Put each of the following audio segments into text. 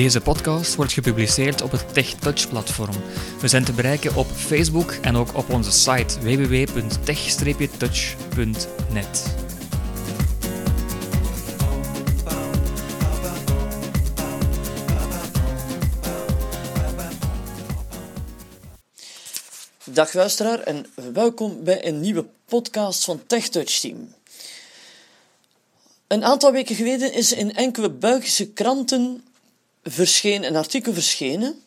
Deze podcast wordt gepubliceerd op het TechTouch-platform. We zijn te bereiken op Facebook en ook op onze site www.tech-touch.net. Dag luisteraar en welkom bij een nieuwe podcast van TechTouch Team. Een aantal weken geleden is in enkele Belgische kranten verscheen, een artikel verschenen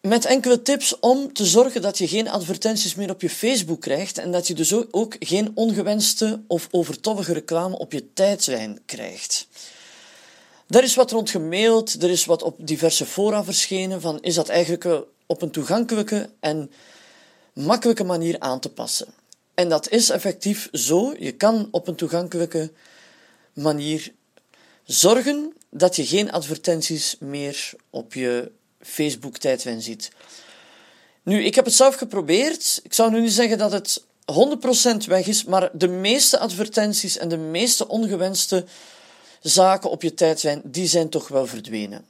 met enkele tips om te zorgen dat je geen advertenties meer op je Facebook krijgt en dat je dus ook geen ongewenste of overtollige reclame op je tijdlijn krijgt. Daar is wat rond gemaild, er is wat op diverse fora verschenen van is dat eigenlijk op een toegankelijke en makkelijke manier aan te passen. En dat is effectief zo. Je kan op een toegankelijke manier zorgen dat je geen advertenties meer op je Facebook-tijdlijn ziet. Nu, ik heb het zelf geprobeerd. Ik zou nu niet zeggen dat het 100% weg is, maar de meeste advertenties en de meeste ongewenste zaken op je tijdlijn, die zijn toch wel verdwenen.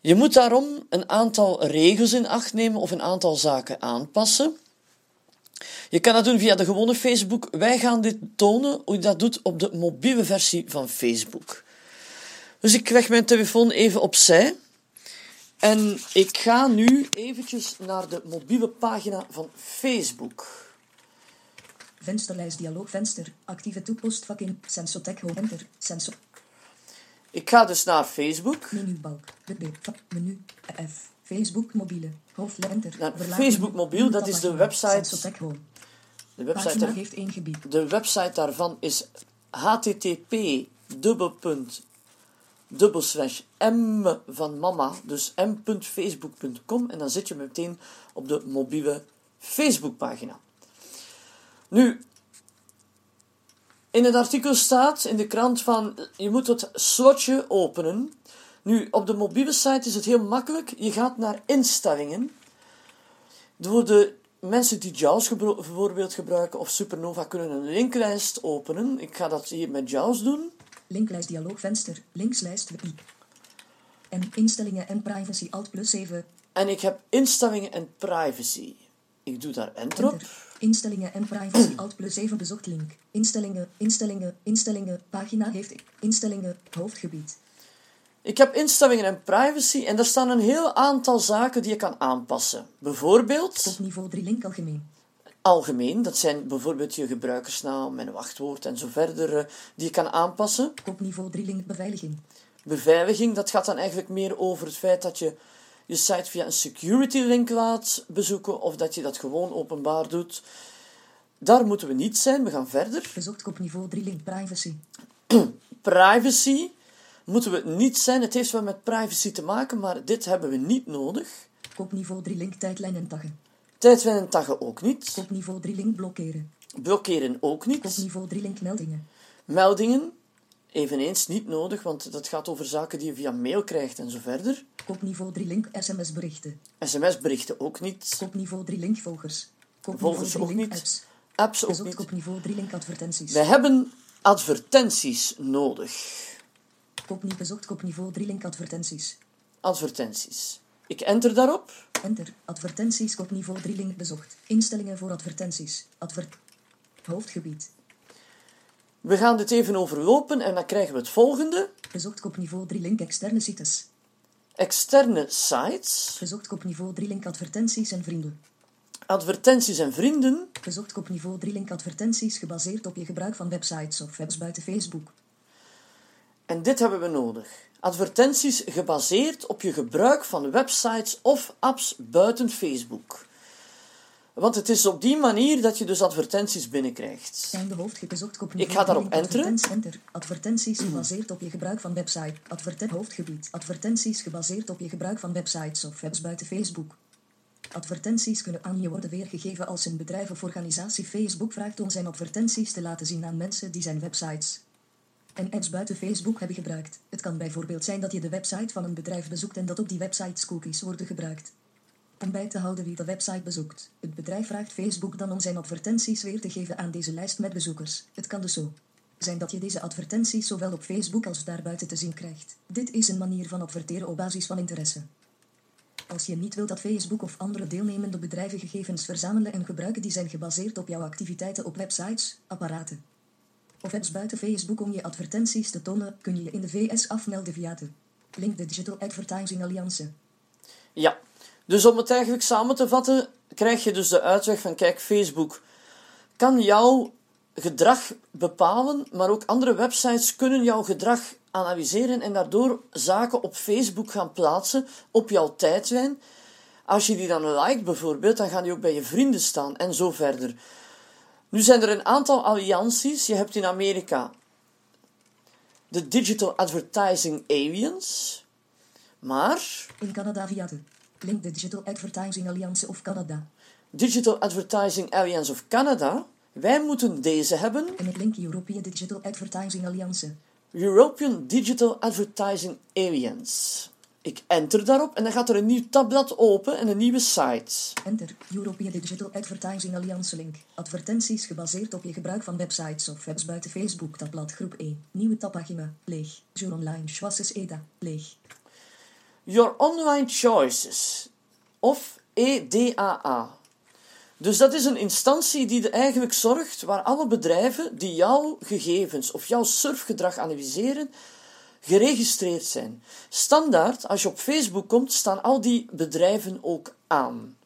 Je moet daarom een aantal regels in acht nemen of een aantal zaken aanpassen. Je kan dat doen via de gewone Facebook. Wij gaan dit tonen hoe je dat doet op de mobiele versie van Facebook. Dus ik leg mijn telefoon even opzij. En ik ga nu eventjes naar de mobiele pagina van Facebook. Vensterlijst dialoogvenster. Actieve toepostvak in. Sensotech home enter. Sensor. Ik ga dus naar Facebook. Menubalk. B. Menu. F. Facebook mobiele. Hoofdletter. Naar Facebook mobiel, dat is de website. Sensotech home. De website, heeft één gebied. de website daarvan is http dubbelpunt dubbelslash m van mama, dus m.facebook.com en dan zit je meteen op de mobiele Facebookpagina. Nu, in het artikel staat in de krant van je moet het slotje openen. Nu, op de mobiele site is het heel makkelijk. Je gaat naar instellingen. Door de mensen die JAWS bijvoorbeeld gebruiken of Supernova kunnen een linklijst openen. Ik ga dat hier met JAWS doen. Linklijst dialoogvenster. Linkslijst. En instellingen en privacy alt plus 7. En ik heb instellingen en privacy. Ik doe daar enter op. Instellingen en privacy alt plus 7 bezocht link. Instellingen, instellingen, instellingen. Pagina heeft instellingen. Hoofdgebied. Ik heb instellingen en privacy en daar staan een heel aantal zaken die je kan aanpassen. Bijvoorbeeld Op niveau 3 link algemeen. Algemeen, dat zijn bijvoorbeeld je gebruikersnaam en wachtwoord en zo verder, eh, die je kan aanpassen. Op niveau 3 link beveiliging. Beveiliging, dat gaat dan eigenlijk meer over het feit dat je je site via een security link laat bezoeken of dat je dat gewoon openbaar doet. Daar moeten we niet zijn, we gaan verder. Bezocht op niveau 3 link privacy. Privacy moeten we niet zijn. Het heeft wel met privacy te maken, maar dit hebben we niet nodig. Op niveau 3 link tijdlijn en taggen. Tijdlijn en taggen ook niet. Op niveau 3 link blokkeren. Blokkeren ook Op niet. niveau 3 link meldingen. Meldingen eveneens niet nodig, want dat gaat over zaken die je via mail krijgt en zo verder. Op niveau 3 link sms berichten. SMS-berichten ook niet. Op niveau 3 link volgers. Volgers niveau 3 ook niet. apps. Apps ook niet. op niveau 3 link advertenties. Wij hebben advertenties nodig. Op niet bezocht op niveau 3 link advertenties. Advertenties. Ik enter daarop. Enter. Advertenties op niveau 3 link bezocht. Instellingen voor advertenties. Adver... Hoofdgebied. We gaan dit even overlopen en dan krijgen we het volgende. Bezocht op niveau 3 link externe sites. Externe sites, Bezocht op niveau 3 link advertenties en vrienden. advertenties en vrienden. Bezocht op niveau 3 link advertenties gebaseerd op je gebruik van websites of webs buiten Facebook. En dit hebben we nodig. Advertenties gebaseerd op je gebruik van websites of apps buiten Facebook. Want het is op die manier dat je dus advertenties binnenkrijgt. Zijn de hoofdge bezocht op Ik ga daarop enteren. Advertenties, enter. Advertenties gebaseerd op je gebruik van website. Adverten hoofdgebied. Advertenties gebaseerd op je gebruik van websites of webs buiten Facebook. Advertenties kunnen aan je worden weergegeven als een bedrijf of organisatie Facebook vraagt om zijn advertenties te laten zien aan mensen die zijn websites en apps buiten Facebook hebben gebruikt. Het kan bijvoorbeeld zijn dat je de website van een bedrijf bezoekt en dat op die websites cookies worden gebruikt. Om bij te houden wie de website bezoekt. Het bedrijf vraagt Facebook dan om zijn advertenties weer te geven aan deze lijst met bezoekers. Het kan dus zo zijn dat je deze advertenties zowel op Facebook als daarbuiten te zien krijgt. Dit is een manier van adverteren op basis van interesse. Als je niet wilt dat Facebook of andere deelnemende bedrijven gegevens verzamelen en gebruiken die zijn gebaseerd op jouw activiteiten op websites, apparaten of apps buiten Facebook om je advertenties te tonen, kun je je in de VS afmelden via de link de Digital Advertising Alliance. Ja, dus om het eigenlijk samen te vatten, krijg je dus de uitweg van: kijk, Facebook kan jouw gedrag bepalen, maar ook andere websites kunnen jouw gedrag analyseren en daardoor zaken op Facebook gaan plaatsen op jouw tijdlijn. Als je die dan liked bijvoorbeeld, dan gaan die ook bij je vrienden staan en zo verder. Nu zijn er een aantal allianties. Je hebt in Amerika de Digital Advertising Aliens, maar In Canada via de link de Digital Advertising Alliance of Canada. Digital Advertising Alliance of Canada, wij moeten deze hebben. En het link European Digital Advertising Alliance. European Digital Advertising Alliance. Ik enter daarop en dan gaat er een nieuw tabblad open en een nieuwe site. Enter European Digital Advertising Alliance link. Advertenties gebaseerd op je gebruik van websites of webs buiten Facebook. Tabblad groep 1. Nieuwe tabpagina. Leeg. Jour online. Schwasses EDA. Leeg. Your Online Choices. Of EDAA. Dus dat is een instantie die er eigenlijk zorgt waar alle bedrijven die jouw gegevens of jouw surfgedrag analyseren, geregistreerd zijn. Standaard, als je op Facebook komt, staan al die bedrijven ook aan.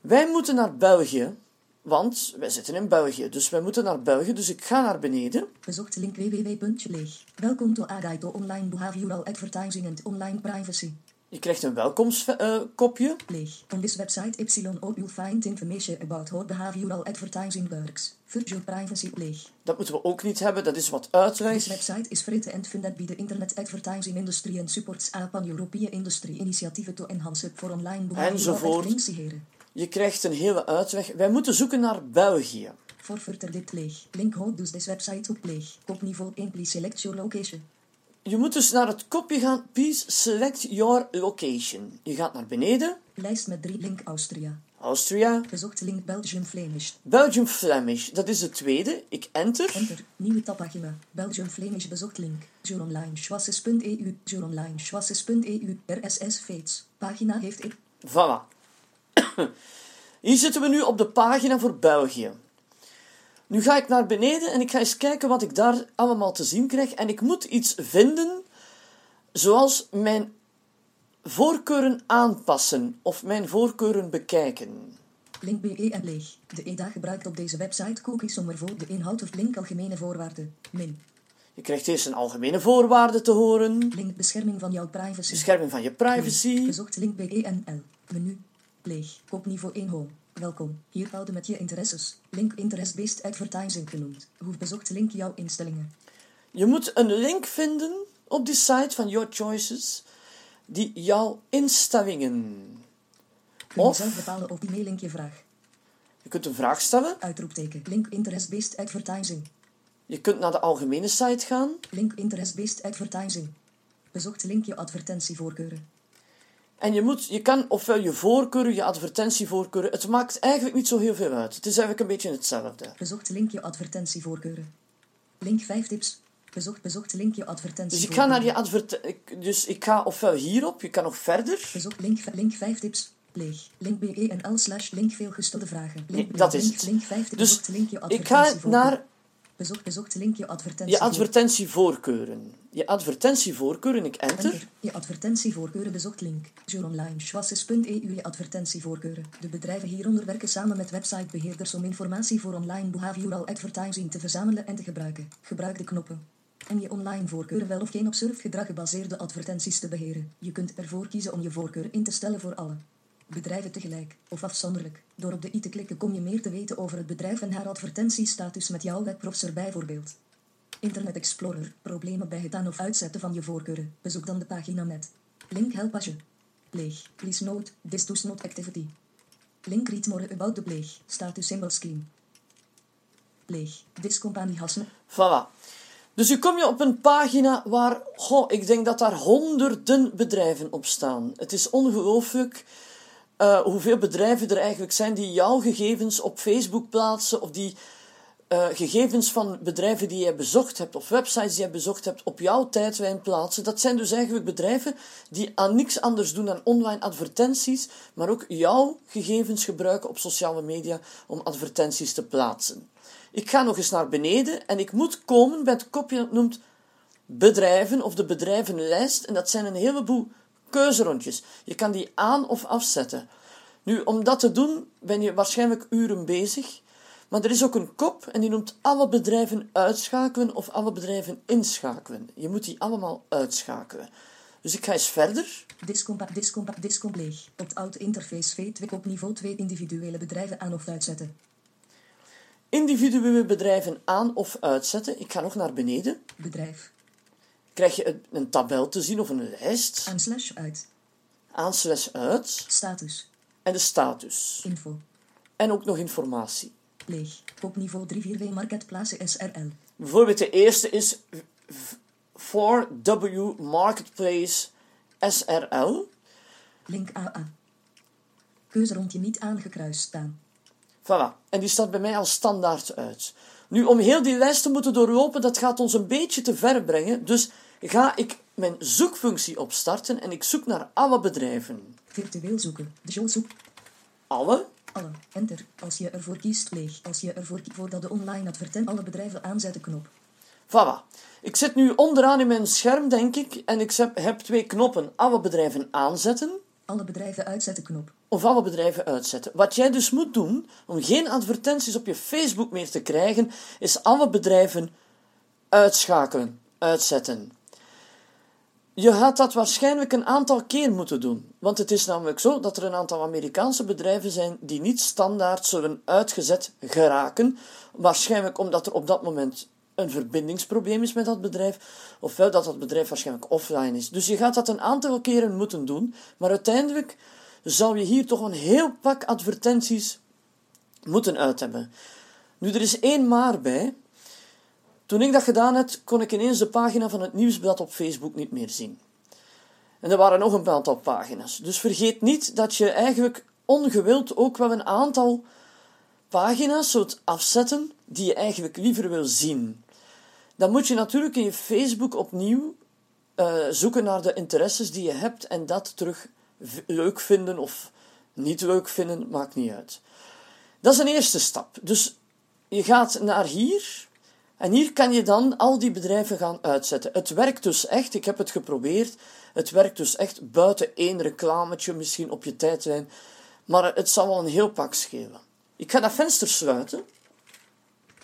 Wij moeten naar België, want wij zitten in België, dus wij moeten naar België. Dus ik ga naar beneden. Bezocht link www.leeg. Welkom to Guide to Online Behavioral Advertising and Online Privacy. Je krijgt een welkomstkopje. Leeg. On this website YO you'll find information about how behavioral advertising works. Virtual privacy leeg. Dat moeten we ook niet hebben, dat is wat This uitleg. website is free and funded by the internet advertising industry and supports a pan-European industry initiatieven to enhance for online behavioral Enzovoort. Je krijgt een hele uitweg. Wij moeten zoeken naar België. For further dit leeg. Link how dus this website op leeg. Op niveau 1 please select your location. Je moet dus naar het kopje gaan. Please select your location. Je gaat naar beneden. Lijst met drie link Austria. Austria. Bezocht link Belgium Flemish. Belgium Flemish. Dat is de tweede. Ik enter. Enter. Nieuwe tabpagina. Belgium Flemish bezocht link. Jour online. Schwasses.eu. Jour online. Schwasses.eu. RSS feeds. Pagina heeft ik. Voilà. Hier zitten we nu op de pagina voor België. Nu ga ik naar beneden en ik ga eens kijken wat ik daar allemaal te zien krijg. En ik moet iets vinden zoals mijn voorkeuren aanpassen of mijn voorkeuren bekijken. Link BE en leeg. De EDA gebruikt op deze website cookies om ervoor de inhoud of link algemene voorwaarden. Min. Je krijgt eerst een algemene voorwaarde te horen. Link bescherming van jouw privacy. Bescherming van je privacy. Bezocht link BENL. Menu. Leeg. Op niveau 1 home. Welkom. Hier houden met je interesses. Link interest-based advertising genoemd. Hoe bezocht link jouw instellingen. Je moet een link vinden op die site van Your Choices die jouw instellingen. Kun je Of zelf bepalen of die mailink je vraag. je kunt een vraag stellen. Uitroepteken. Link interest-based advertising. Je kunt naar de algemene site gaan. Link interest-based advertising. Bezocht link je advertentievoorkeuren. En je, moet, je kan ofwel je voorkeuren, je advertentievoorkeuren. Het maakt eigenlijk niet zo heel veel uit. Het is eigenlijk een beetje hetzelfde. Bezocht link je advertentievoorkeuren. Link 5 tips. Bezocht bezocht link je Dus ik ga naar je advertentie. Dus ik ga ofwel hierop, je kan nog verder. Bezocht link, link 5 tips. Leeg. Link BENL slash link veel gestelde vragen. Link, Nee, dat is link, het. link 5 tips. Dus bezocht link je ik ga naar Bezocht bezocht link je je advertentievoorkeuren. Je advertentievoorkeuren, ik enter. Enter. Je advertentievoorkeuren bezocht link. Jour online. Schwasses.eu Je advertentievoorkeuren. De bedrijven hieronder werken samen met websitebeheerders om informatie voor online behavioral advertising te verzamelen en te gebruiken. Gebruik de knoppen. Om je online voorkeuren wel of geen op surfgedrag gebaseerde advertenties te beheren. Je kunt ervoor kiezen om je voorkeur in te stellen voor alle bedrijven tegelijk of afzonderlijk. Door op de i te klikken kom je meer te weten over het bedrijf en haar advertentiestatus met jouw webbrowser bijvoorbeeld. Internet Explorer. Problemen bij het aan- of uitzetten van je voorkeuren. Bezoek dan de pagina met link help als je leeg. Please note, this does not activity. Link read more about the leeg. Status symbol scheme. Leeg. This company has no... Voilà. Dus nu kom je op een pagina waar, goh, ik denk dat daar honderden bedrijven op staan. Het is ongelooflijk eh, hoeveel bedrijven er eigenlijk zijn die jouw gegevens op Facebook plaatsen of die eh, gegevens van bedrijven die je bezocht hebt of websites die je bezocht hebt op jouw tijdlijn plaatsen. Dat zijn dus eigenlijk bedrijven die aan niks anders doen dan online advertenties, maar ook jouw gegevens gebruiken op sociale media om advertenties te plaatsen. Ik ga nog eens naar beneden en ik moet komen bij het kopje dat noemt bedrijven of de bedrijvenlijst. En dat zijn een heleboel keuzerondjes. Je kan die aan of afzetten. Nu, om dat te doen ben je waarschijnlijk uren bezig. Maar er is ook een kop en die noemt alle bedrijven uitschakelen of alle bedrijven inschakelen. Je moet die allemaal uitschakelen. Dus ik ga eens verder. Discompa, discompa, discomp leeg. Opt-out interface V2 op niveau 2 individuele bedrijven aan of uitzetten. Individuele bedrijven aan of uitzetten. Ik ga nog naar beneden. Bedrijf. Krijg je een, een tabel te zien of een lijst. Aan slash uit. Aan slash uit. Status. En de status. Info. En ook nog informatie. Leeg. Op niveau 3 4W Marketplace SRL. Bijvoorbeeld de eerste is 4W Marketplace SRL. Link AA. Keuzerondje niet aangekruist staan. Voilà. En die staat bij mij al standaard uit. Nu, om heel die lijst te moeten doorlopen, dat gaat ons een beetje te ver brengen. Dus ga ik mijn zoekfunctie opstarten en ik zoek naar alle bedrijven. Virtueel zoeken. De show zoek. Alle? Alle. Enter. Als je ervoor kiest leeg. Als je ervoor kiest voordat de online advertent alle bedrijven aanzetten knop. Voilà. Ik zit nu onderaan in mijn scherm, denk ik, en ik heb twee knoppen. Alle bedrijven aanzetten Alle bedrijven uitzetten knop. of alle bedrijven uitzetten. Wat jij dus moet doen om geen advertenties op je Facebook meer te krijgen, is alle bedrijven uitschakelen, uitzetten. Je gaat dat waarschijnlijk een aantal keer moeten doen. Want het is namelijk zo dat er een aantal Amerikaanse bedrijven zijn die niet standaard zullen uitgezet geraken. Waarschijnlijk omdat er op dat moment een verbindingsprobleem is met dat bedrijf, ofwel dat dat bedrijf waarschijnlijk offline is. Dus je gaat dat een aantal keren moeten doen, maar uiteindelijk zal je hier toch een heel pak advertenties moeten uit hebben. Nu, er is één maar bij. Toen ik dat gedaan heb, kon ik ineens de pagina van het nieuwsblad op Facebook niet meer zien. En er waren nog een aantal pagina's. Dus vergeet niet dat je eigenlijk ongewild ook wel een aantal pagina's zult afzetten die je eigenlijk liever wil zien. Dan moet je natuurlijk in je Facebook opnieuw eh, zoeken naar de interesses die je hebt en dat terug leuk vinden of niet leuk vinden, maakt niet uit. Dat is een eerste stap. Dus je gaat naar hier en hier kan je dan al die bedrijven gaan uitzetten. Het werkt dus echt, ik heb het geprobeerd, het werkt dus echt buiten één reclametje misschien op je tijdlijn, maar het zal wel een heel pak schelen. Ik ga dat venster sluiten.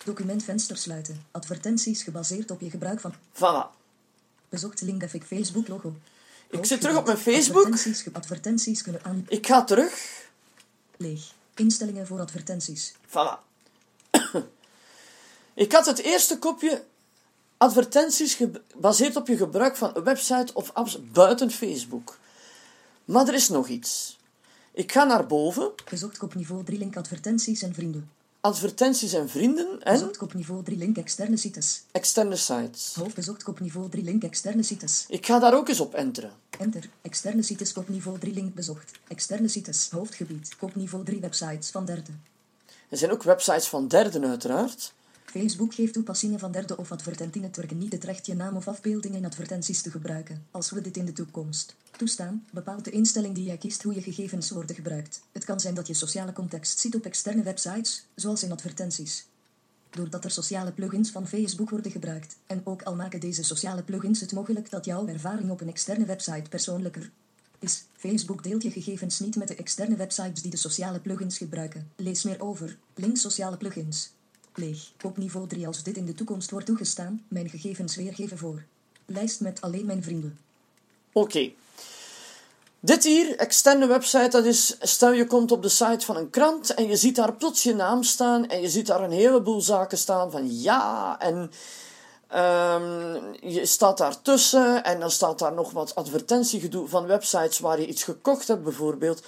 Documentvenster sluiten. Advertenties gebaseerd op je gebruik van. Voilà. Bezocht link effect Facebook logo. Ik zit terug op mijn Facebook. Advertenties kunnen aan. Ik ga terug. Leeg. Instellingen voor advertenties. Voilà. Ik had het eerste kopje advertenties gebaseerd op je gebruik van een website of apps buiten Facebook. Maar er is nog iets. Ik ga naar boven, Bezocht kop niveau 3 link advertenties en vrienden. advertenties en vrienden en Bezocht kop niveau 3 link externe sites. externe sites. Hoofd bezocht kop niveau 3 link externe sites. Ik ga daar ook eens op enteren. Enter. Externe sites kop niveau 3 link bezocht. Externe sites. Hoofdgebied. Kop niveau 3 websites van derde. Er zijn ook websites van derden uiteraard. Facebook geeft toepassingen van derde of advertentienetwerken niet het recht je naam of afbeelding in advertenties te gebruiken, als we dit in de toekomst toestaan, bepaalt de instelling die jij kiest hoe je gegevens worden gebruikt. Het kan zijn dat je sociale context ziet op externe websites, zoals in advertenties. Doordat er sociale plugins van Facebook worden gebruikt, en ook al maken deze sociale plugins het mogelijk dat jouw ervaring op een externe website persoonlijker is. Facebook deelt je gegevens niet met de externe websites die de sociale plugins gebruiken. Lees meer over. Link sociale plugins. Leeg. Op niveau 3 als dit in de toekomst wordt toegestaan, mijn gegevens weergeven voor. Lijst met alleen mijn vrienden. Oké. Dit hier, externe website, dat is, stel je komt op de site van een krant en je ziet daar plots je naam staan en je ziet daar een heleboel zaken staan van ja en ehm, je staat daar tussen en dan staat daar nog wat advertentiegedoe van websites waar je iets gekocht hebt bijvoorbeeld.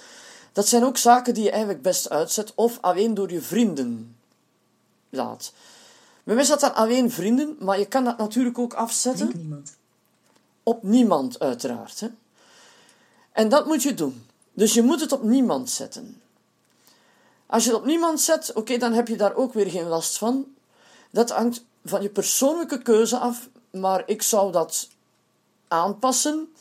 Dat zijn ook zaken die je eigenlijk best uitzet of alleen door je vrienden laat. Bij mij staat daar alleen vrienden, maar je kan dat natuurlijk ook afzetten niemand. op niemand, uiteraard. Hè? En dat moet je doen. Dus je moet het op niemand zetten. Als je het op niemand zet, oké, dan heb je daar ook weer geen last van. Dat hangt van je persoonlijke keuze af, maar ik zou dat aanpassen.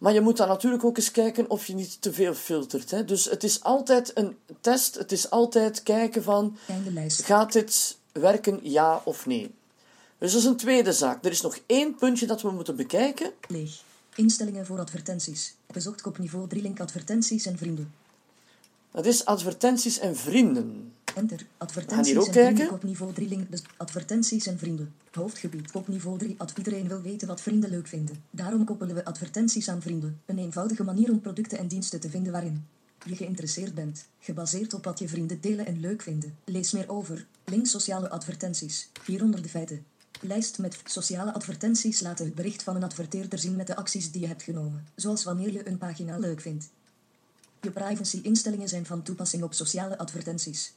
Maar je moet dan natuurlijk ook eens kijken of je niet te veel filtert. Hè. Dus het is altijd een test. Het is altijd kijken van, gaat dit werken, ja of nee? Dus dat is een tweede zaak. Er is nog één puntje dat we moeten bekijken. Leeg. Instellingen voor advertenties. Bezocht kopniveau 3 link advertenties en vrienden. Dat is advertenties en vrienden. Enter. hier Advertenties ook en vrienden kijken. kopniveau 3 link. bes- Advertenties en vrienden. Hoofdgebied kopniveau 3. Ad iedereen wil weten wat vrienden leuk vinden. Daarom koppelen we advertenties aan vrienden. Een eenvoudige manier om producten en diensten te vinden waarin je geïnteresseerd bent. Gebaseerd op wat je vrienden delen en leuk vinden. Lees meer over. Link sociale advertenties. Hieronder de feiten. Lijst met sociale advertenties laten het bericht van een adverteerder zien met de acties die je hebt genomen. Zoals wanneer je een pagina leuk vindt. Je privacy-instellingen zijn van toepassing op sociale advertenties.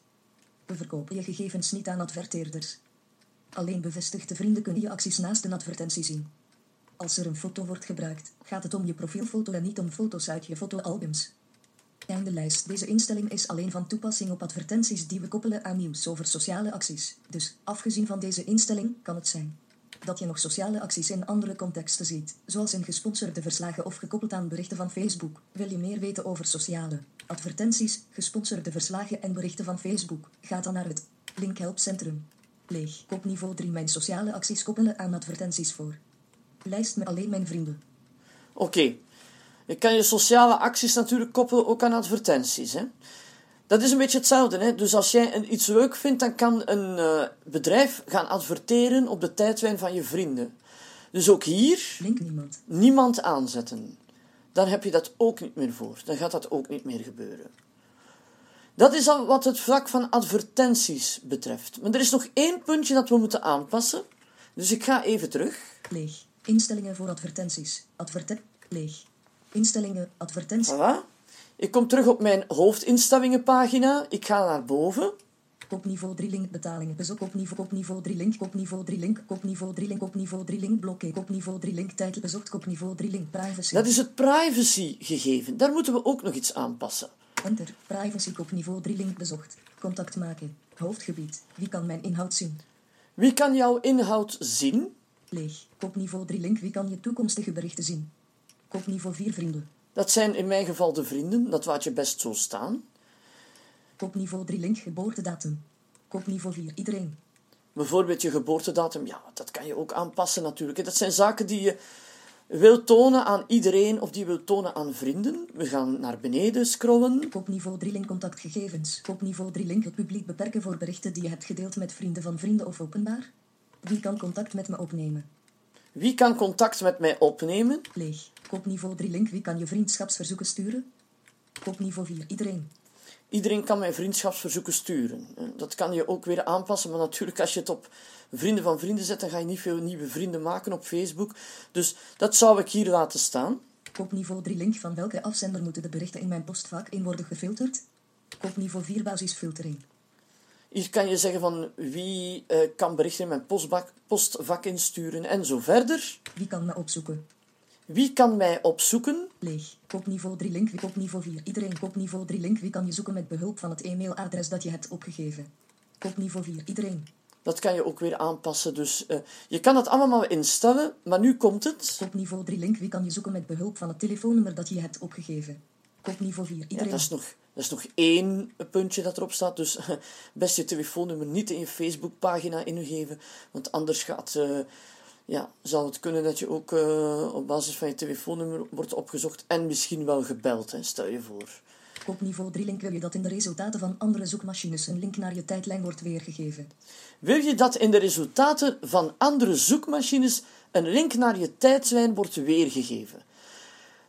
We verkopen je gegevens niet aan adverteerders. Alleen bevestigde vrienden kunnen je acties naast een advertentie zien. Als er een foto wordt gebruikt, gaat het om je profielfoto en niet om foto's uit je fotoalbums. Einde lijst. Deze instelling is alleen van toepassing op advertenties die we koppelen aan nieuws over sociale acties. Dus, afgezien van deze instelling, kan het zijn dat je nog sociale acties in andere contexten ziet, zoals in gesponsorde verslagen of gekoppeld aan berichten van Facebook. Wil je meer weten over sociale advertenties, gesponsorde verslagen en berichten van Facebook? Ga dan naar het Link Help Centrum. Leeg. Kopniveau 3 Mijn sociale acties koppelen aan advertenties voor. Lijst met alleen mijn vrienden. Oké. Je kan je sociale acties natuurlijk koppelen ook aan advertenties. Hè? Dat is een beetje hetzelfde. Hè? Dus als jij iets leuk vindt, dan kan een eh, bedrijf gaan adverteren op de tijdlijn van je vrienden. Dus ook hier Link niemand. niemand aanzetten. Dan heb je dat ook niet meer voor. Dan gaat dat ook niet meer gebeuren. Dat is al wat het vlak van advertenties betreft. Maar er is nog één puntje dat we moeten aanpassen. Dus ik ga even terug. Leeg. Instellingen voor advertenties. Adverten... Leeg. Instellingen, advertenties. Voilà. Ik kom terug op mijn hoofdinstellingenpagina. Ik ga naar boven. Kopniveau 3 link betalingen. Bezoek kopniveau kopniveau 3 link kopniveau 3 link kopniveau 3 link kopniveau 3 link blokken kopniveau 3 link titel bezocht kopniveau 3 link privacy. Dat is het privacygegeven. Daar moeten we ook nog iets aanpassen. Enter. Privacy kopniveau 3 link bezocht. Contact maken. Hoofdgebied. Wie kan mijn inhoud zien? Wie kan jouw inhoud zien? Leeg. Kopniveau 3 link. Wie kan je toekomstige berichten zien? Kopniveau 4 vrienden. Dat zijn in mijn geval de vrienden. Dat laat je best zo staan. Kopniveau 3 link. Geboortedatum. Kopniveau 4 iedereen. Bijvoorbeeld je geboortedatum. Ja, dat kan je ook aanpassen natuurlijk. Dat zijn zaken die je wil tonen aan iedereen of die wil tonen aan vrienden. We gaan naar beneden scrollen. Kopniveau 3 link contactgegevens. Kopniveau 3 link het publiek beperken voor berichten die je hebt gedeeld met vrienden van vrienden of openbaar. Wie kan contact met me opnemen? Wie kan contact met mij opnemen? Leeg. Kopniveau 3 link. Wie kan je vriendschapsverzoeken sturen? Kopniveau 4. Iedereen. Iedereen kan mij vriendschapsverzoeken sturen. Eh, Dat kan je ook weer aanpassen, maar natuurlijk als je het op vrienden van vrienden zet, dan ga je niet veel nieuwe vrienden maken op Facebook. Dus dat zou ik hier laten staan. Kopniveau 3 link. Van welke afzender moeten de berichten in mijn postvak in worden gefilterd? Kopniveau 4 basisfiltering. Hier kan je zeggen van wie eh, kan berichten in mijn postbak, postvak insturen en zo verder. Wie kan me opzoeken? Wie kan mij opzoeken? Leeg. Kopniveau 3 link. Kopniveau 4. Iedereen. Kopniveau 3 link. Wie kan je zoeken met behulp van het e-mailadres dat je hebt opgegeven? Kopniveau 4. Iedereen. Dat kan je ook weer aanpassen. Dus eh, je kan dat allemaal instellen, maar nu komt het. Kopniveau 3 link. Wie kan je zoeken met behulp van het telefoonnummer dat je hebt opgegeven? Kopniveau 4. Ja, Iedereen. dat, is nog, dat is nog één puntje dat erop staat. Dus best je telefoonnummer niet in je Facebookpagina ingeven. Want anders gaat, eh, ja, zal het kunnen dat je ook eh, op basis van je telefoonnummer wordt opgezocht. En misschien wel gebeld, hè, stel je voor. Kopniveau 3 link. Wil je dat in de resultaten van andere zoekmachines een link naar je tijdlijn wordt weergegeven? Wil je dat in de resultaten van andere zoekmachines een link naar je tijdlijn wordt weergegeven?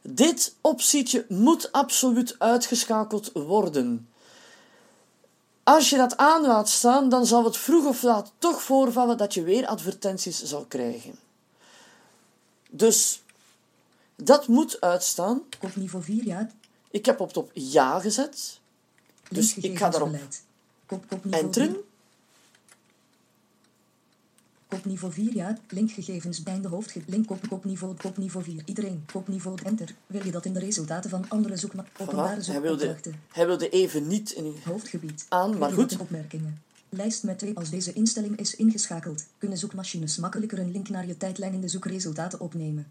Dit optietje moet absoluut uitgeschakeld worden. Als je dat aan laat staan, dan zal het vroeg of laat toch voorvallen dat je weer advertenties zal krijgen. Dus dat moet uitstaan. Kopniveau 4 ja. Ik heb op het op ja gezet. Dus ik ga daarop kopniveau enteren. 4. Kopniveau 4 ja. Linkgegevens bij de hoofdge... Link kop, kopniveau, kopniveau 4. Iedereen. Kopniveau enter. Wil je dat in de resultaten van andere zoekma... Openbare hij, wilde, zoekopdrachten. hij wilde even niet in Hoofdgebied. aan, maar goed. in Opmerkingen. Lijst met 2. Als deze instelling is ingeschakeld, kunnen zoekmachines makkelijker een link naar je tijdlijn in de zoekresultaten opnemen.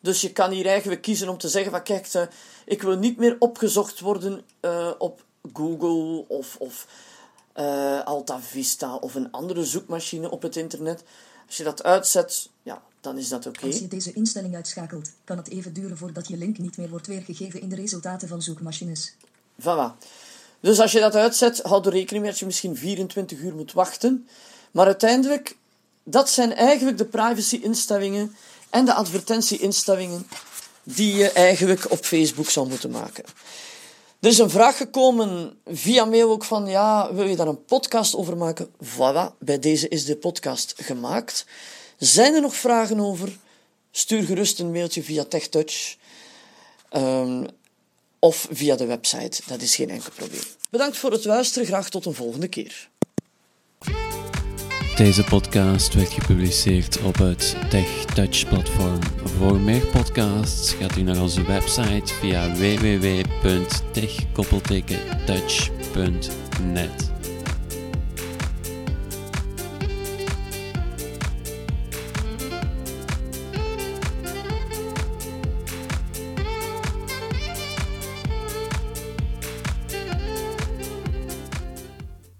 Dus je kan hier eigenlijk kiezen om te zeggen van kijk, eh, ik wil niet meer opgezocht worden eh, op Google of, of eh, Alta Vista of een andere zoekmachine op het internet. Als je dat uitzet, ja, dan is dat oké. Als je deze instelling uitschakelt, kan het even duren voordat je link niet meer wordt weergegeven in de resultaten van zoekmachines. Voilà. Dus als je dat uitzet, houd er rekening mee dat je misschien 24 uur moet wachten. Maar uiteindelijk, dat zijn eigenlijk de privacy-instellingen en de advertentie-instellingen die je eigenlijk op Facebook zou moeten maken. Er is een vraag gekomen via mail ook van, ja, wil je daar een podcast over maken? Voilà, bij deze is de podcast gemaakt. Zijn er nog vragen over? Stuur gerust een mailtje via TechTouch um, of via de website. Dat is geen enkel probleem. Bedankt voor het luisteren. Graag tot een volgende keer. Deze podcast werd gepubliceerd op het TechTouch platform. Voor meer podcasts gaat u naar onze website via www.tech-touch.net.